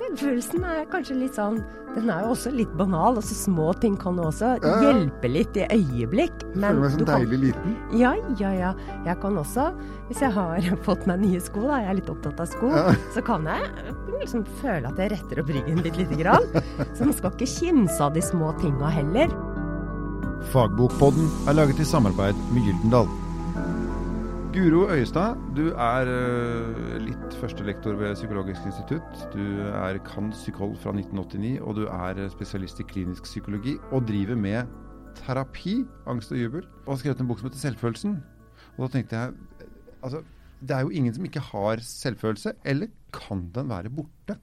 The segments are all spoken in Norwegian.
Selvfølelsen er kanskje litt sånn Den er jo også litt banal. altså Små ting kan også Ja. hjelpe litt i øyeblikk. Føler meg som deilig kan- liten. Ja, ja, ja. Jeg kan også, hvis jeg har fått meg nye sko, da, jeg er litt opptatt av sko, Ja. så kan jeg liksom føle at jeg retter opp ryggen litt lite grann. Så man skal ikke kimse av de små tinga heller. Fagbokpodden er laget i samarbeid med Gyldendal. Guro Øyestad, du er eh, litt førstelektor ved Psykologisk institutt. Du er kan psykol fra 1989, og du er spesialist i klinisk psykologi og driver med terapi, angst og jubel. Og har skrevet en bok som heter Selvfølelsen. Og da tenkte jeg altså, det er jo ingen som ikke har selvfølelse, eller kan den være borte?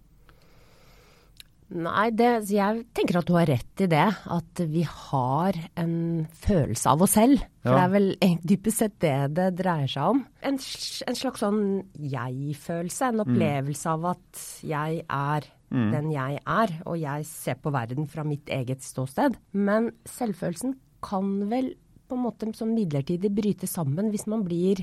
Nei, det, jeg tenker at du har rett i det. At vi har en følelse av oss selv. For Ja. det er vel dypest sett det det dreier seg om. En, en slags sånn jeg-følelse. En opplevelse av at jeg er den jeg er, og jeg ser på verden fra mitt eget ståsted. Men selvfølelsen kan vel på en måte som midlertidig bryte sammen hvis man blir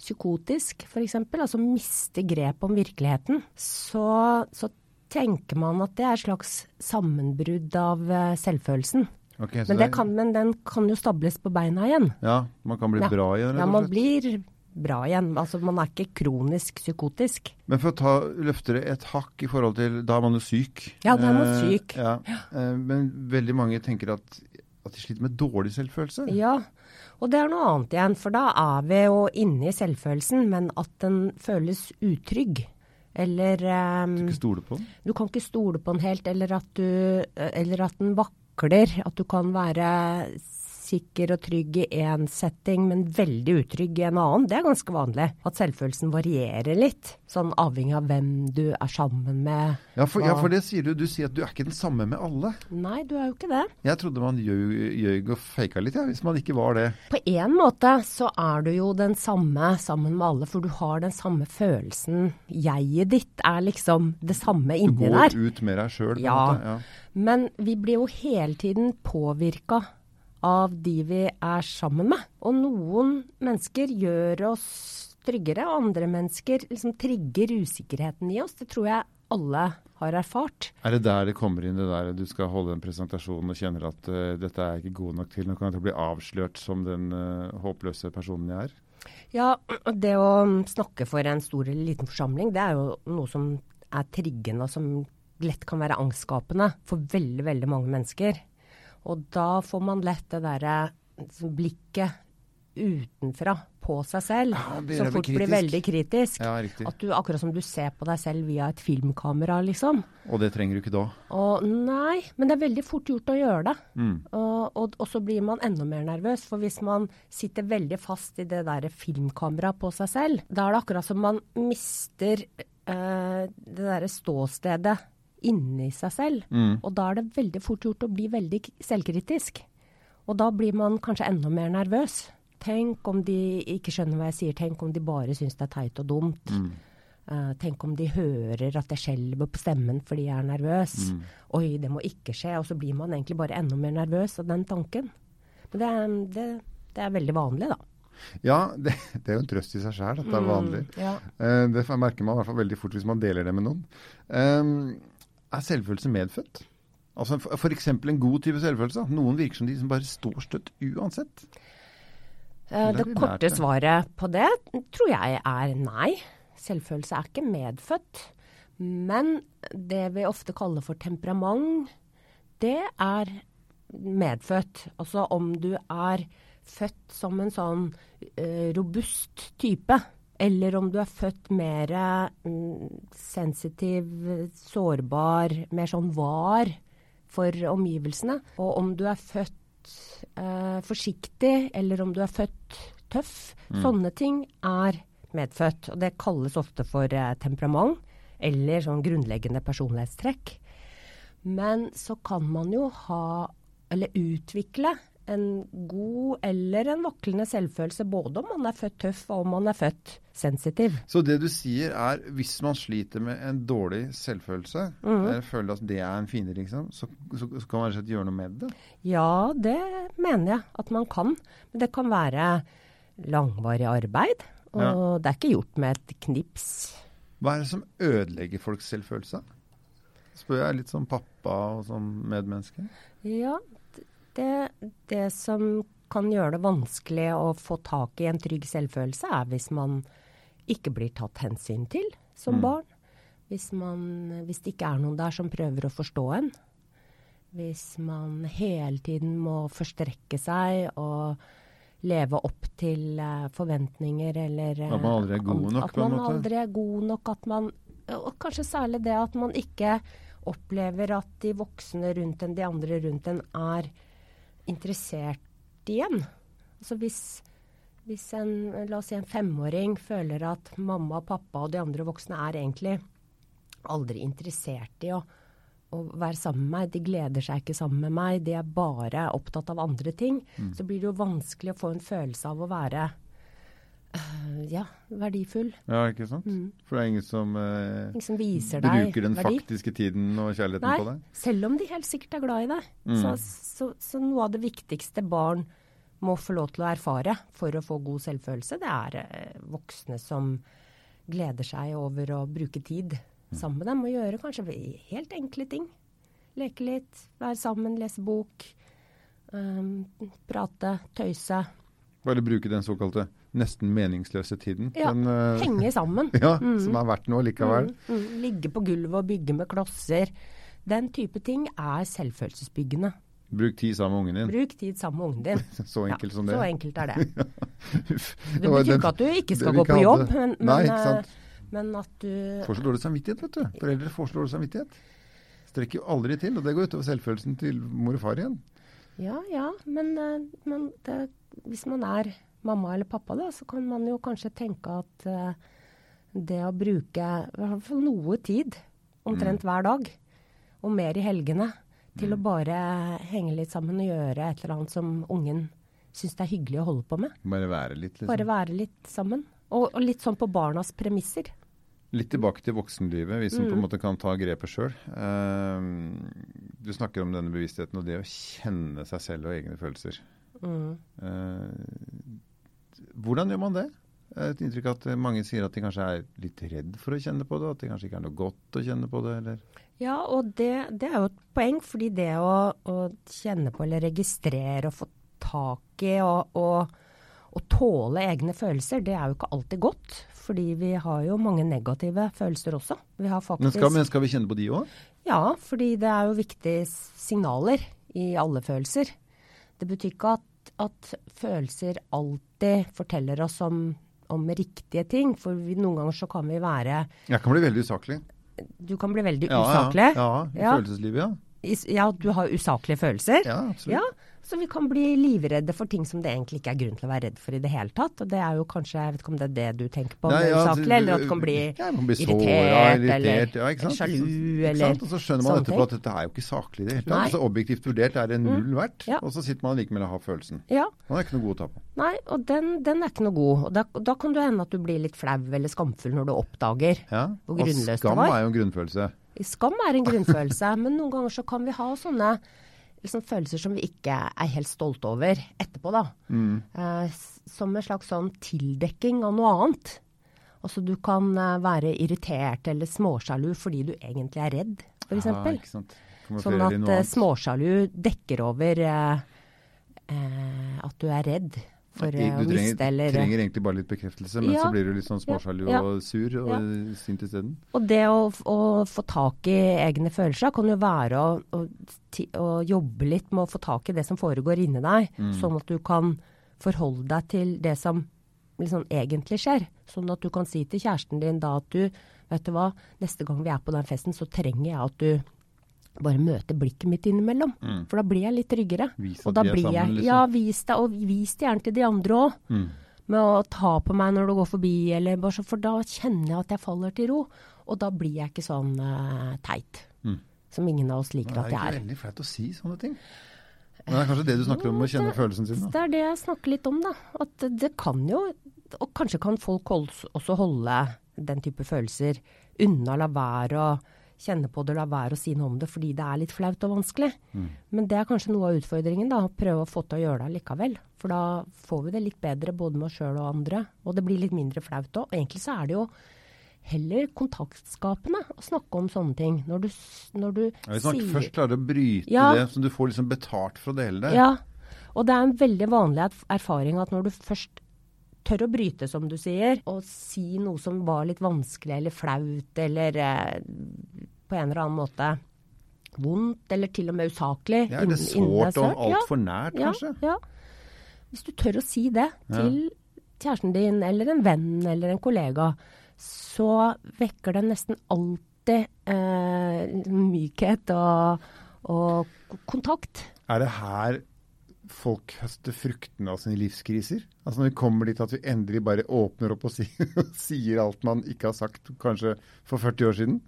psykotisk, f.eks. Altså mister grep om virkeligheten. Så, så tenker man at det er et slags sammenbrudd av eh, selvfølelsen. Okay, Men, det kan, men den kan jo stables på beina igjen. Ja, man kan bli Ja. bra igjen, Ja, man blir bra igjen. Altså man er ikke kronisk psykotisk. Men for å ta, løfte det et hakk i forhold til Da er man jo syk. Ja, da er man Eh, syk. Ja. Eh, Men veldig mange tenker at, at de sliter med dårlig selvfølelse. Ja, og det er noe annet igjen. For da er vi jo inne i selvfølelsen, men at den føles utrygg. Eller ehm, Ikke stole på den. Du kan ikke stole på den helt, eller at, du, eller at den vakler. At du kan være sikker og trygg i én setting, men veldig utrygg i en annen. Det er ganske vanlig. At selvfølelsen varierer litt. Sånn avhengig av hvem du er sammen med. Ja for, ja, for det sier du. Du sier at du er ikke den samme med alle. Nei, du er jo ikke det. Jeg trodde man gjøg og faka litt, ja, hvis man ikke var det. På én måte så er du jo den samme sammen med alle, for du har den samme følelsen. Jeget ditt er liksom det samme inni der. Du går der. ut med deg sjøl. Ja. Ja. Men vi blir jo hele tiden påvirka av de vi er sammen med. Og noen mennesker gjør oss tryggere, og andre mennesker liksom trigger usikkerheten i oss. Det tror jeg alle har erfart. Er det der det kommer inn, det der du skal holde en presentasjon og kjenner at uh, dette er ikke god nok til, nå kan jeg bli avslørt som den uh, håpløse personen jeg er? Ja, det å snakke for en stor eller liten forsamling, det er jo noe som er triggende, og som lett kan være angstskapende for veldig, veldig mange mennesker. Og da får man lett det derre liksom, blikket utenfra på seg selv, Ja, som fort blir veldig kritisk. Ja. At du, akkurat som du ser på deg selv via et filmkamera, liksom. Og det trenger du ikke da. Og nei, men det er veldig fort gjort å gjøre det. Mm. Og, og, og så blir man enda mer nervøs, for hvis man sitter veldig fast i det der filmkameraet på seg selv, da er det akkurat som man mister eh, det derre ståstedet inni seg selv. Mm. Og da er det veldig fort gjort å bli veldig selvkritisk. Og da blir man kanskje enda mer nervøs. Tenk om de ikke skjønner hva jeg sier, tenk om de bare syns det er teit og dumt. Mm. Uh, tenk om de hører at jeg skjelver på stemmen fordi jeg er nervøs. Mm. Oi, det må ikke skje. Og så blir man egentlig bare enda mer nervøs av den tanken. Men det, er- det, det er veldig vanlig, da. Ja, det, det er jo en trøst i seg sjøl at det er vanlig. Mm, ja. uh, det merker man i hvert fall veldig fort hvis man deler det med noen. Um, er selvfølelse medfødt? Altså F.eks. en god type selvfølelse. Noen virker som de som bare står støtt uansett. Eh, det lært korte det? svaret på det tror jeg er nei. Selvfølelse er ikke medfødt. Men det vi ofte kaller for temperament, det er medfødt. Altså om du er født som en sånn uh, robust type, eller om du er født mer mm, sensitiv, sårbar, mer sånn var for omgivelsene. Og om du er født eh, forsiktig, eller om du er født tøff. Sånne ting er medfødt. Og det kalles ofte for eh, temperament, eller sånn grunnleggende personlighetstrekk. Men så kan man jo ha, eller utvikle, en god eller en vaklende selvfølelse, både om man er født tøff og om man er født sensitiv. Så det du sier er, hvis man sliter med en dårlig selvfølelse, eller føler at det er en fiende, liksom, så, så, så kan man gjøre noe med det? Ja, det mener jeg at man kan. Men det kan være langvarig arbeid, og Ja. det er ikke gjort med et knips. Hva er det som ødelegger folks selvfølelse? Spør jeg litt som pappa og som medmenneske? Ja, det, det som kan gjøre det vanskelig å få tak i en trygg selvfølelse, er hvis man ikke blir tatt hensyn til som Mm. barn. Hvis, man, hvis det ikke er noen der som prøver å forstå en. Hvis man hele tiden må forstrekke seg og leve opp til eh, forventninger eller eh, At man aldri er god nok, At man aldri er god nok. At man, og kanskje særlig det at man ikke opplever at de voksne rundt en, de andre rundt en, er interessert igjen. Altså hvis, hvis en, la oss si en femåring føler at mamma, pappa og de andre voksne er egentlig aldri interessert i å, å være sammen med meg, de gleder seg ikke sammen med meg, de er bare opptatt av andre ting, Mm. så blir det jo vanskelig å få en følelse av å være ja, verdifull. Ja, ikke sant? For det er ingen som eh, Ingen som bruker den verdi. faktiske tiden og kjærligheten Nei, på deg. selv om de helt sikkert er glad i deg. Mm. Så, så, så noe av det viktigste barn må få lov til å erfare for å få god selvfølelse, det er eh, voksne som gleder seg over å bruke tid Mm. sammen med dem og gjøre kanskje helt enkle ting. Leke litt, være sammen, lese bok, um, prate, tøyse. Bare bruke den såkalte nesten meningsløse tiden. Ja, Den, uh, Henge sammen. ja, Som er verdt noe likevel. Mm, mm, ligge på gulvet og bygge med klosser. Den type ting er selvfølelsesbyggende. Bruk tid sammen med ungen din. Bruk tid sammen med ungen din. Så enkelt som det. Så enkelt er det. Det betyr ikke at du ikke skal gå på jobb, men, men, Nei, sant. eh, men at du Får så dårlig samvittighet, vet du. Foreldre får så dårlig samvittighet. Strekker jo aldri til, og det går utover selvfølelsen til mor og far igjen. Ja, ja, men, eh, men det, hvis man er mamma eller pappa, da, så kan man jo kanskje tenke at eh, det å bruke i hvert fall noe tid, omtrent hver dag, og mer i helgene, til å bare henge litt sammen og gjøre et eller annet som ungen syns det er hyggelig å holde på med. Bare være litt, liksom. Bare være litt sammen. Og, og litt sånn på barnas premisser. Litt tilbake til voksenlivet, vi som på Mm. en måte kan ta grepet sjøl. du snakker om denne bevisstheten og det å kjenne seg selv og egne følelser. Mm. Eh, hvordan gjør man det? Et inntrykk at mange sier at de kanskje er litt redd for å kjenne på det, at det kanskje ikke er noe godt å kjenne på det, eller Ja, og det, det er jo et poeng, fordi det å, å kjenne på eller registrere og få tak i og, og, og tåle egne følelser, det er jo ikke alltid godt. Fordi vi har jo mange negative følelser også. Vi har faktisk men skal, men skal vi kjenne på de òg? Ja, fordi det er jo viktige signaler i alle følelser. Det betyr ikke at, at følelser alltid forteller oss om, om riktige ting. For vi, noen ganger så kan vi være Jeg kan bli veldig usaklig. Du kan bli veldig Ja, usaklig. Ja, ja, i Ja. følelseslivet, ja. I, Ja, du har usaklige følelser. Ja, absolutt. Ja, så vi kan bli livredde for ting som det egentlig ikke er grunn til å være redd for i det hele tatt. Og det er jo kanskje, jeg vet ikke om det er det du tenker på, Nei, ja, saklig, eller at du kan bli ja, bli såra, irritert, irritert, eller ja, ikke sant? sjalu, eller? Og så skjønner man etterpå at dette er jo ikke saklig i det hele Mm. tatt. Altså, objektivt vurdert er det null verdt, Ja. og så sitter man likevel og har følelsen. Ja, Man er ikke noe god å ta på. nei, og den, den er ikke noe god. Og da, da kan det hende at du blir litt flau eller skamfull når du oppdager. Ja? Hvor Og grunnløst det skam er jo en grunnfølelse. Skam er en grunnfølelse, men noen ganger så kan vi ha sånne liksom, følelser som vi ikke er helt stolte over etterpå, da. Mm. Eh, som en slags sånn tildekking av noe annet. Altså du kan eh, være irritert eller småsjalu fordi du egentlig er redd, f.eks. Ja, sånn at eh, småsjalu dekker over eh, eh, at du er redd for I- eh, å Du trenger, miste eller trenger egentlig bare litt bekreftelse, men Ja. så blir du litt sånn småsjalu Ja. og sur og Ja. sint isteden. Og det å, å få tak i egne følelser kan jo være å, å, ti- å jobbe litt med å få tak i det som foregår inni deg, Mm. sånn at du kan forholde deg til det som liksom egentlig skjer. Sånn at du kan si til kjæresten din da at du, vet du hva, neste gang vi er på den festen, så trenger jeg at du bare møte blikket mitt innimellom. Mm. For da blir jeg litt tryggere. Vis Og da blir jeg sammen, liksom. Ja, vis det, og vis det gjerne til de andre òg Mm. med å ta på meg når du går forbi, eller bare så, for da kjenner jeg at jeg faller til ro. Og da blir jeg ikke sånn uh, teit, Mm. som ingen av oss liker at jeg er Det ikke er. veldig flaut å si sånne ting. Men det er kanskje det du snakker om, å kjenne følelsen sin. Det er det jeg snakker litt om, da. At det- kan jo Og kanskje kan folk også holde den type følelser unna, la være å kjenne på det, la være å si noe om det fordi det er litt flaut og vanskelig. Mm. Men det er kanskje noe av utfordringen, da. Å prøve å få til å gjøre det likevel. For da får vi det litt bedre både med oss sjøl og andre. Og det blir litt mindre flaut òg. Og egentlig så er det jo heller kontaktskapende å snakke om sånne ting. Når du, når du Ja, hvis man sier først klarer å bryte Ja. det, så du får liksom betalt for å dele det. Ja, og det er en veldig vanlig erfaring at når du først tør å bryte, som du sier, og si noe som var litt vanskelig eller flaut eller eh, på en eller annen måte vondt eller til og med usaklig Ja, er det sårt og altfor nært, ja, kanskje? Ja. Hvis du tør å si det til kjæresten din eller en venn eller en kollega, så vekker det nesten alltid eh, mykhet og, og kontakt. Er det her folk høster fruktene av sine livskriser? Altså når vi kommer dit at vi endelig bare åpner opp og sier, sier alt man ikke har sagt kanskje for 40 år siden?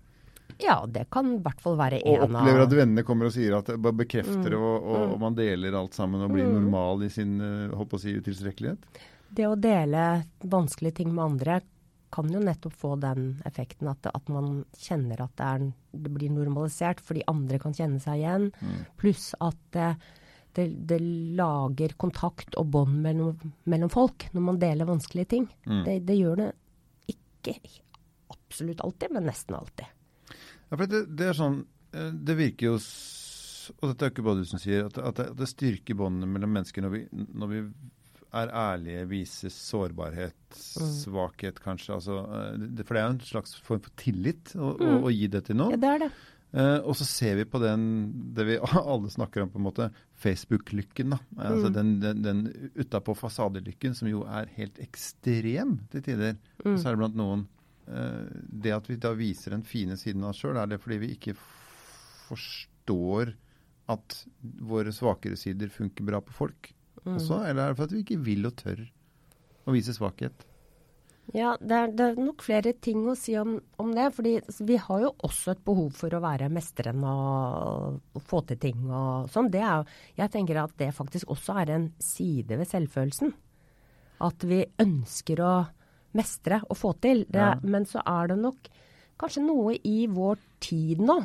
Ja, det kan i hvert fall være en av Og opplever at vennene kommer og sier at det bare bekrefter Mm. og, og, og man deler alt sammen og blir normal i sin håper holdt på å si, utilstrekkelighet? Det å dele vanskelige ting med andre kan jo nettopp få den effekten at, at man kjenner at det, er, det blir normalisert, fordi andre kan kjenne seg igjen. Mm. Pluss at det, det, det lager kontakt og bånd mellom, mellom folk når man deler vanskelige ting. Mm. Det, det gjør det ikke absolutt alltid, men nesten alltid. Ja, for det, det er sånn eh, Det virker jo Og dette er ikke bare du som sier, at, at, det, at det styrker båndene mellom mennesker når vi, når vi er ærlige, viser sårbarhet, svakhet kanskje. Altså, eh, det, for det er jo en slags form for tillit å, å, å gi det til noen. Ja, det er det. Eh, og så ser vi på den, det vi alle snakker om på en måte, Facebook-lykken. da. Altså Den, den, den utapå fasadelykken som jo er helt ekstrem til tider. mm. så er det blant noen. Eh, det at vi da viser den fine siden av oss sjøl, er det fordi vi ikke forstår at våre svakere sider funker bra på folk også? Eller er det for at vi ikke vil og tør å vise svakhet? Ja, det er, det er nok flere ting å si om, om det. fordi vi har jo også et behov for å være mestrende og, og få til ting og sånn. Det er, jeg tenker at det faktisk også er en side ved selvfølelsen. At vi ønsker å mestre og få til. Det, Ja. Men så er det nok kanskje noe i vår tid nå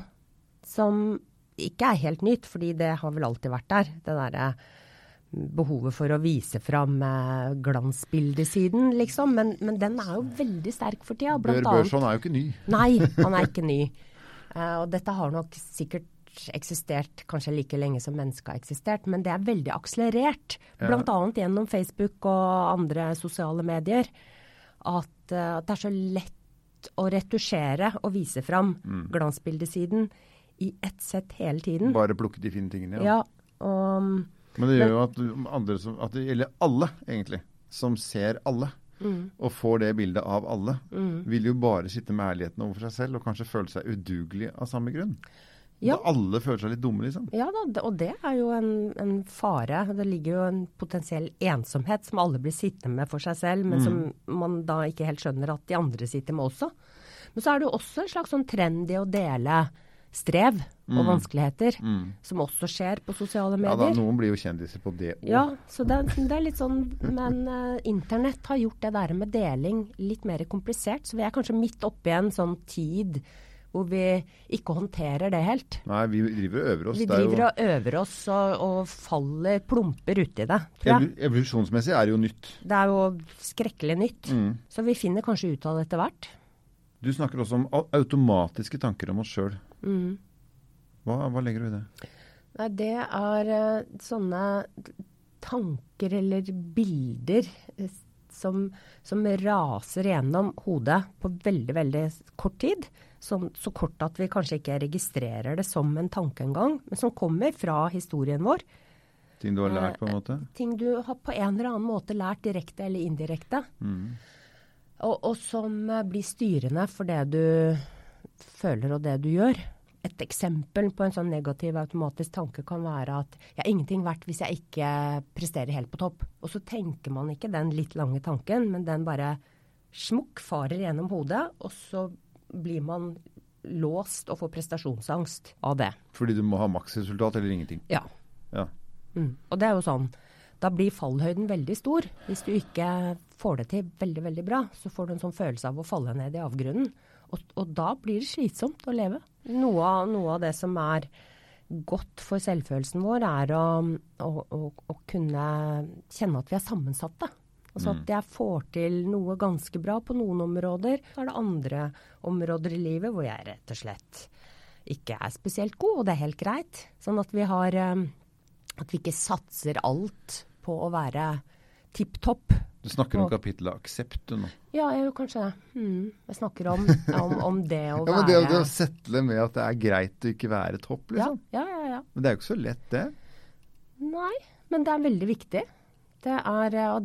som ikke er helt nytt, fordi det har vel alltid vært der. Det derre behovet for å vise fram eh, glansbildesiden, liksom. Men, men den er jo veldig sterk for tida. Bør annet Børson er jo ikke ny. Nei, han er ikke ny. Uh, og dette har nok sikkert eksistert kanskje like lenge som mennesket har eksistert, men det er veldig akselerert. Ja. Bl.a. gjennom Facebook og andre sosiale medier. At, eh, at det er så lett å retusjere og vise fram Mm. glansbildesiden i ett sett hele tiden. Bare plukke de fine tingene. Ja, og Men det gjør jo at, andre som, at det gjelder alle, egentlig, som ser alle, mm, og får det bildet av alle, mm. vil jo bare sitte med ærligheten overfor seg selv og kanskje føle seg udugelig av samme grunn. Ja. Alle føler seg litt dumme, liksom. Ja da, og det er jo en, en fare. Det ligger jo en potensiell ensomhet som alle blir sittende med for seg selv, men som man da ikke helt skjønner at de andre sitter med også. Men så er det jo også en slags sånn trend i å dele strev og vanskeligheter, som også skjer på sosiale medier. Ja da. Noen blir jo kjendiser på det òg. Ja, så det, det er litt sånn Men uh, internett har gjort det der med deling litt mer komplisert. Så vi er kanskje midt oppi en sånn tid hvor vi ikke håndterer det helt. Nei, vi driver og øver oss. Vi Det er jo- driver og øver oss og, og faller plumper uti det, Evolusjonsmessig er det jo nytt. Det er jo skrekkelig nytt. Mm. Så vi finner kanskje ut av det etter hvert. Du snakker også om automatiske tanker om oss sjøl. Mm. Hva, hva legger du i det? Nei, det er eh, sånne tanker eller bilder eh, som, som raser gjennom hodet på veldig, veldig kort tid. Som, så kort at vi kanskje ikke registrerer det som en tanke engang, men som kommer fra historien vår. Ting du har lært, på en måte? Ting du har på en eller annen måte lært direkte eller indirekte. Mm. Og, og som eh, blir styrende for det du føler og det du gjør. Et eksempel på en sånn negativ automatisk tanke kan være at jeg er ingenting verdt hvis jeg ikke presterer helt på topp. Og så tenker man ikke den litt lange tanken, men den bare smukk farer gjennom hodet, og så blir man låst og får prestasjonsangst av det. Fordi du må ha maksresultat eller ingenting. Ja. Ja. Mm. Og det er jo sånn, da blir fallhøyden veldig stor. Hvis du ikke får det til veldig, veldig bra, så får du en sånn følelse av å falle ned i avgrunnen. Og, og da blir det slitsomt å leve. Noe av, noe av det som er godt for selvfølelsen vår, er å, å, å, å kunne kjenne at vi er sammensatte. Altså at jeg får til noe ganske bra på noen områder. Så er det andre områder i livet hvor jeg rett og slett ikke er spesielt god, og det er helt greit. Sånn at vi har eh, At vi ikke satser alt på å være tipp topp. Du snakker om Og- kapittelet aksept du nå. Ja, jeg gjør kanskje det. Mm. Jeg snakker om, om, om det å være Ja, men det, det å settle med at det er greit å ikke være topp, liksom. ja, ja, ja. Men det er jo ikke så lett, det. Nei, men det er veldig viktig. Det er, eh,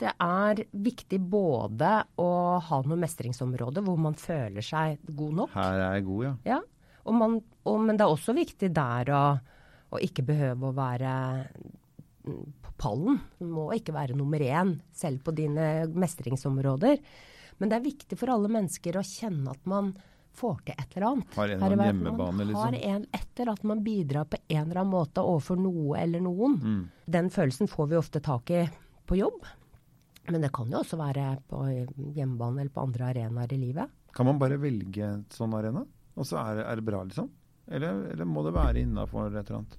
det er viktig både å ha noe mestringsområde hvor man føler seg god nok. Her er jeg god, ja. Ja. Og man, og, men det er også viktig der å, å ikke behøve å være på pallen. Du må ikke være nummer én selv på dine mestringsområder. Men det er viktig for alle mennesker å kjenne at man får til et eller annet. Har en eller annen hjemmebane, liksom. har en etter at man bidrar på en eller annen måte overfor noe eller noen. Mm. Den følelsen får vi ofte tak i på jobb. Men det kan jo også være på hjemmebane eller på andre arenaer i livet. Kan man bare velge en sånn arena, og så er, er det bra, liksom? Eller, eller må det være innafor et eller annet?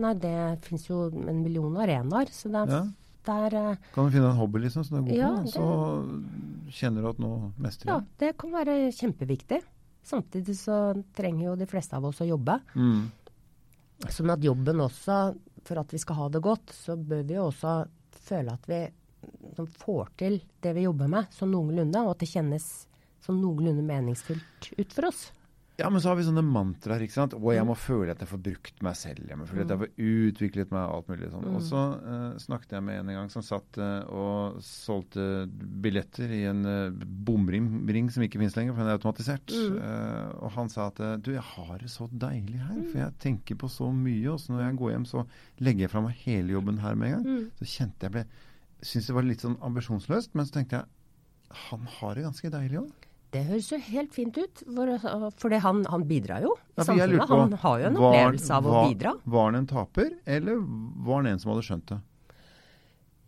Nei, det fins jo en million arenaer, så det er, Ja. det er eh, Kan du finne en hobby liksom som du er god Ja, på, det- så kjenner du at noe mestrer Ja, det kan være kjempeviktig. Samtidig så trenger jo de fleste av oss å jobbe. Mm. Sånn at jobben også, for at vi skal ha det godt, så bør vi jo også føle at vi sånn, får til det vi jobber med, sånn noenlunde, og at det kjennes sånn noenlunde meningsfullt ut for oss. Ja, men så har vi sånne mantraer, ikke sant. Mm. jeg må føle at jeg får brukt meg selv. Jeg må føle at jeg får utviklet meg, alt mulig sånn. Mm. Og så uh, snakket jeg med en en gang som satt uh, og solgte billetter i en uh, bomring som ikke finnes lenger, for den er automatisert. Mm. Eh, og han sa at du, jeg har det så deilig her, for jeg tenker på så mye. Og så når jeg går hjem, så legger jeg fra meg hele jobben her med en gang. Mm. Så kjente jeg ble Syntes det var litt sånn ambisjonsløst, men så tenkte jeg han har det ganske deilig òg. Det høres jo helt fint ut, for, for det han, han bidrar jo i Ja, samfunnet. på, Han har jo en var- opplevelse av å bidra. Var han en taper, eller var han en som hadde skjønt det?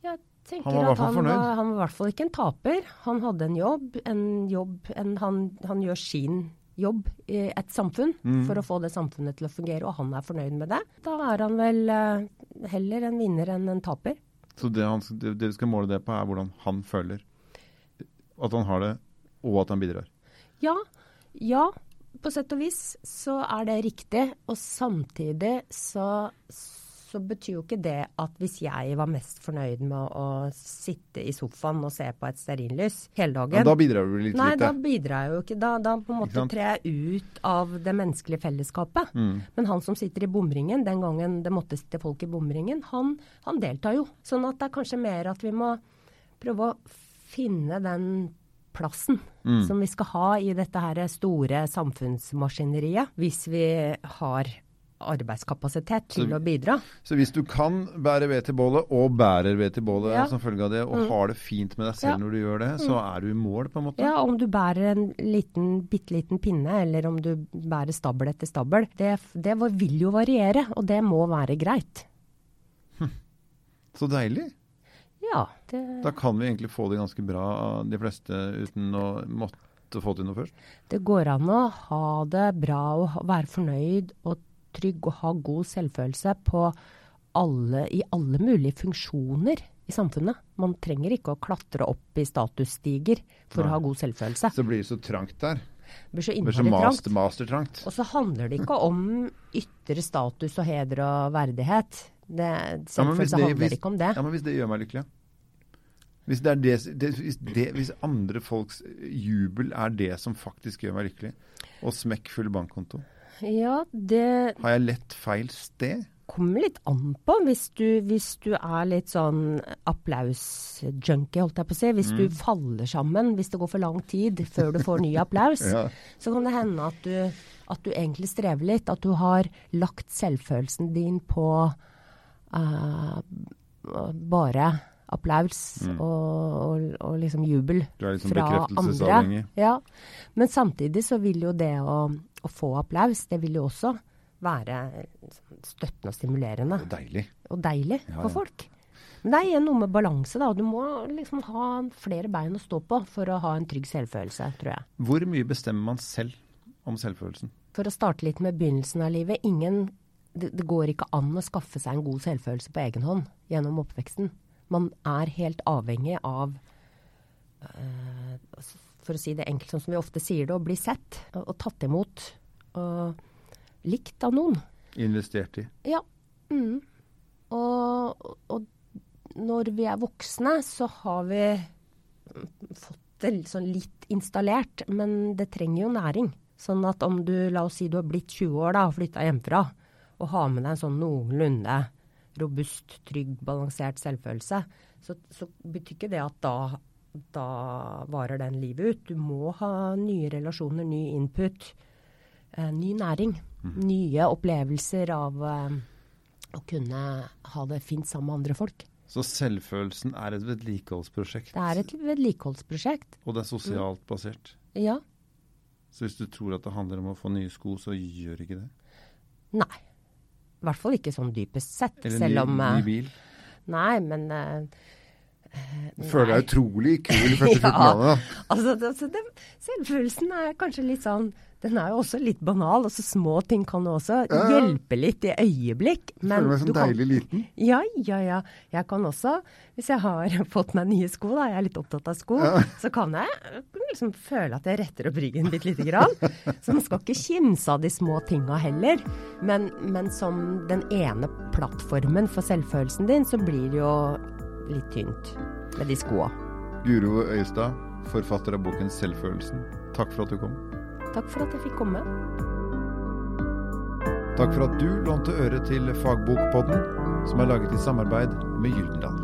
Jeg tenker Han var at han fornøyd. var, han var i hvert fall ikke en taper. Han hadde en jobb. En jobb en, han, han gjør sin jobb i et samfunn Mm. for å få det samfunnet til å fungere, og han er fornøyd med det. Da er han vel eh, heller en vinner enn en taper. Så det, han, det, du skal måle det på, er hvordan han føler at han har det, og at han bidrar. Ja, ja, på sett og vis så er det riktig. Og samtidig så, så betyr jo ikke det at hvis jeg var mest fornøyd med å sitte i sofaen og se på et stearinlys hele dagen Men da bidrar du litt Nei, da bidrar jeg jo ikke. Da, da på en måte trer jeg ut av det menneskelige fellesskapet. Mm. Men han som sitter i bomringen, den gangen det måtte sitte folk i bomringen, han, han deltar jo. Sånn at det er kanskje mer at vi må prøve å finne den plassen Mm. som vi skal ha i dette her store samfunnsmaskineriet, hvis vi har arbeidskapasitet til Så- å bidra. Så hvis du kan bære ved til bålet, og bærer ved til bålet Ja. som følge av det, og har det fint med deg selv Ja. når du gjør det, så er du i mål, på en måte? Ja, om du bærer en liten, bitte liten pinne, eller om du bærer stabel etter stabel, det, det vil jo variere, og det må være greit. Så deilig. Ja, det, Da kan vi egentlig få det ganske bra, de fleste, uten å måtte få til noe først. det går an å ha det bra og være fornøyd og trygg og ha god selvfølelse på alle, i alle mulige funksjoner i samfunnet. Man trenger ikke å klatre opp i statusstiger for Nei. å ha god selvfølelse. Så blir det så trangt der. Det blir så innmari trangt. master, mastertrangt. Og så handler det ikke om ytre status og heder og verdighet. Det, Ja, selvfølelse det- handler hvis- ikke om det. Ja, men hvis det gjør meg lykkelig, ja. Hvis, det det, det, hvis, det, hvis andre folks jubel er det som faktisk gjør meg lykkelig, og smekkfull bankkonto, Ja, det har jeg lett feil sted? kommer litt an på. Hvis du, hvis du er litt sånn applaus-junkie, holdt jeg på å si. Hvis Mm. du faller sammen, hvis det går for lang tid før du får ny applaus, Ja. så kan det hende at du, at du egentlig strever litt. At du har lagt selvfølelsen din på uh, bare applaus og, og, og liksom jubel Mm. Liksom fra andre. Ja. Men samtidig så vil jo det å, å få applaus, det vil jo også være støttende og stimulerende. Er deilig. Og deilig Ja, for ja. folk. Men det er igjen noe med balanse, da. Du må liksom ha flere bein å stå på for å ha en trygg selvfølelse, tror jeg. Hvor mye bestemmer man selv om selvfølelsen? For å starte litt med begynnelsen av livet. Ingen, det, det går ikke an å skaffe seg en god selvfølelse på egen hånd gjennom oppveksten. Man er helt avhengig av eh, For å si det enkelt, sånn som vi ofte sier det, å bli sett og, og tatt imot. Og likt av noen. Investert i. Ja. Mm. Og, og, når vi er voksne, så har vi fått det sånn litt installert, men det trenger jo næring. Sånn at om du, la oss si du har blitt 20 år da, og flytta hjemmefra, og har med deg en sånn noenlunde robust, trygg, balansert selvfølelse, så, så betyr ikke det at da, da varer den livet ut. Du må ha nye relasjoner, ny input, eh, ny næring. Mm. Nye opplevelser av eh, å kunne ha det fint sammen med andre folk. Så selvfølelsen er et vedlikeholdsprosjekt? Det er et vedlikeholdsprosjekt. Og det er sosialt basert? Ja. Så hvis du tror at det handler om å få nye sko, så gjør ikke det? Nei. I hvert fall ikke sånn dypest sett. Eller selv om, ny, ny bil? Nei, men uh, du føler deg utrolig kul første 14 ja. Altså, altså det, selvfølelsen er kanskje litt sånn Den er jo også litt banal. altså Små ting kan også ja. hjelpe litt i øyeblikk. Men føler meg som deilig kan, liten. Ja, ja, ja. Jeg kan også, hvis jeg har fått meg nye sko, da, jeg er litt opptatt av sko, ja. så kan jeg liksom føle at jeg retter opp ryggen litt lite grann. Så man skal ikke kimse av de små tinga heller. Men, men som den ene plattformen for selvfølelsen din, så blir det jo litt tynt med de skoa. Guro Øyestad, forfatter av boken 'Selvfølelsen'. Takk for at du kom. Takk for at jeg fikk komme. Takk for at du lånte øre til Fagbokpodden, som er laget i samarbeid med Gyldendal.